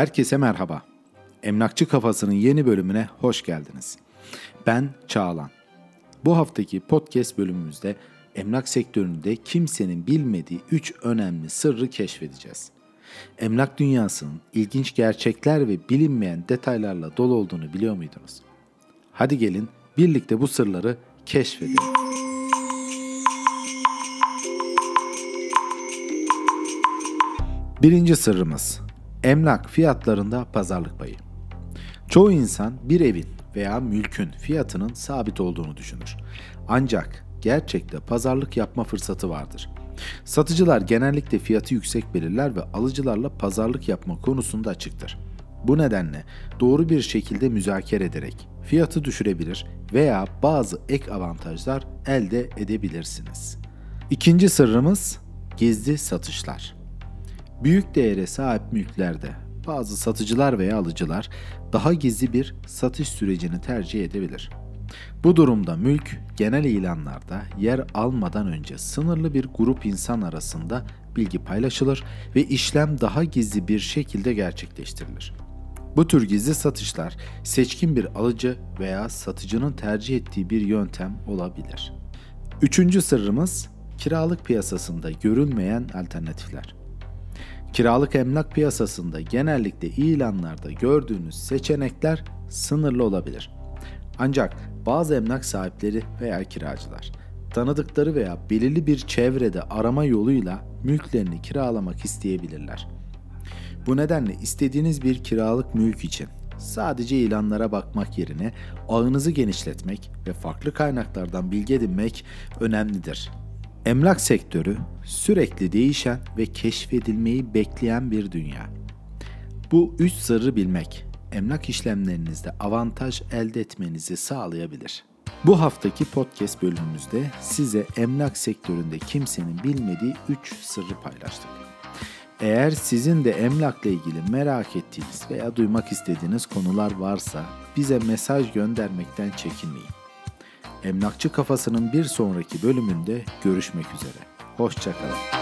Herkese merhaba. Emlakçı Kafası'nın yeni bölümüne hoş geldiniz. Ben Çağlan. Bu haftaki podcast bölümümüzde emlak sektöründe kimsenin bilmediği 3 önemli sırrı keşfedeceğiz. Emlak dünyasının ilginç gerçekler ve bilinmeyen detaylarla dolu olduğunu biliyor muydunuz? Hadi gelin birlikte bu sırları keşfedelim. Birinci sırrımız Emlak fiyatlarında pazarlık payı. Çoğu insan bir evin veya mülkün fiyatının sabit olduğunu düşünür. Ancak gerçekte pazarlık yapma fırsatı vardır. Satıcılar genellikle fiyatı yüksek belirler ve alıcılarla pazarlık yapma konusunda açıktır. Bu nedenle doğru bir şekilde müzakere ederek fiyatı düşürebilir veya bazı ek avantajlar elde edebilirsiniz. İkinci sırrımız gizli satışlar. Büyük değere sahip mülklerde bazı satıcılar veya alıcılar daha gizli bir satış sürecini tercih edebilir. Bu durumda mülk genel ilanlarda yer almadan önce sınırlı bir grup insan arasında bilgi paylaşılır ve işlem daha gizli bir şekilde gerçekleştirilir. Bu tür gizli satışlar seçkin bir alıcı veya satıcının tercih ettiği bir yöntem olabilir. Üçüncü sırrımız kiralık piyasasında görülmeyen alternatifler. Kiralık emlak piyasasında genellikle ilanlarda gördüğünüz seçenekler sınırlı olabilir. Ancak bazı emlak sahipleri veya kiracılar tanıdıkları veya belirli bir çevrede arama yoluyla mülklerini kiralamak isteyebilirler. Bu nedenle istediğiniz bir kiralık mülk için sadece ilanlara bakmak yerine ağınızı genişletmek ve farklı kaynaklardan bilgi edinmek önemlidir. Emlak sektörü sürekli değişen ve keşfedilmeyi bekleyen bir dünya. Bu üç sırrı bilmek emlak işlemlerinizde avantaj elde etmenizi sağlayabilir. Bu haftaki podcast bölümümüzde size emlak sektöründe kimsenin bilmediği 3 sırrı paylaştık. Eğer sizin de emlakla ilgili merak ettiğiniz veya duymak istediğiniz konular varsa bize mesaj göndermekten çekinmeyin. Emlakçı Kafası'nın bir sonraki bölümünde görüşmek üzere. Hoşçakalın.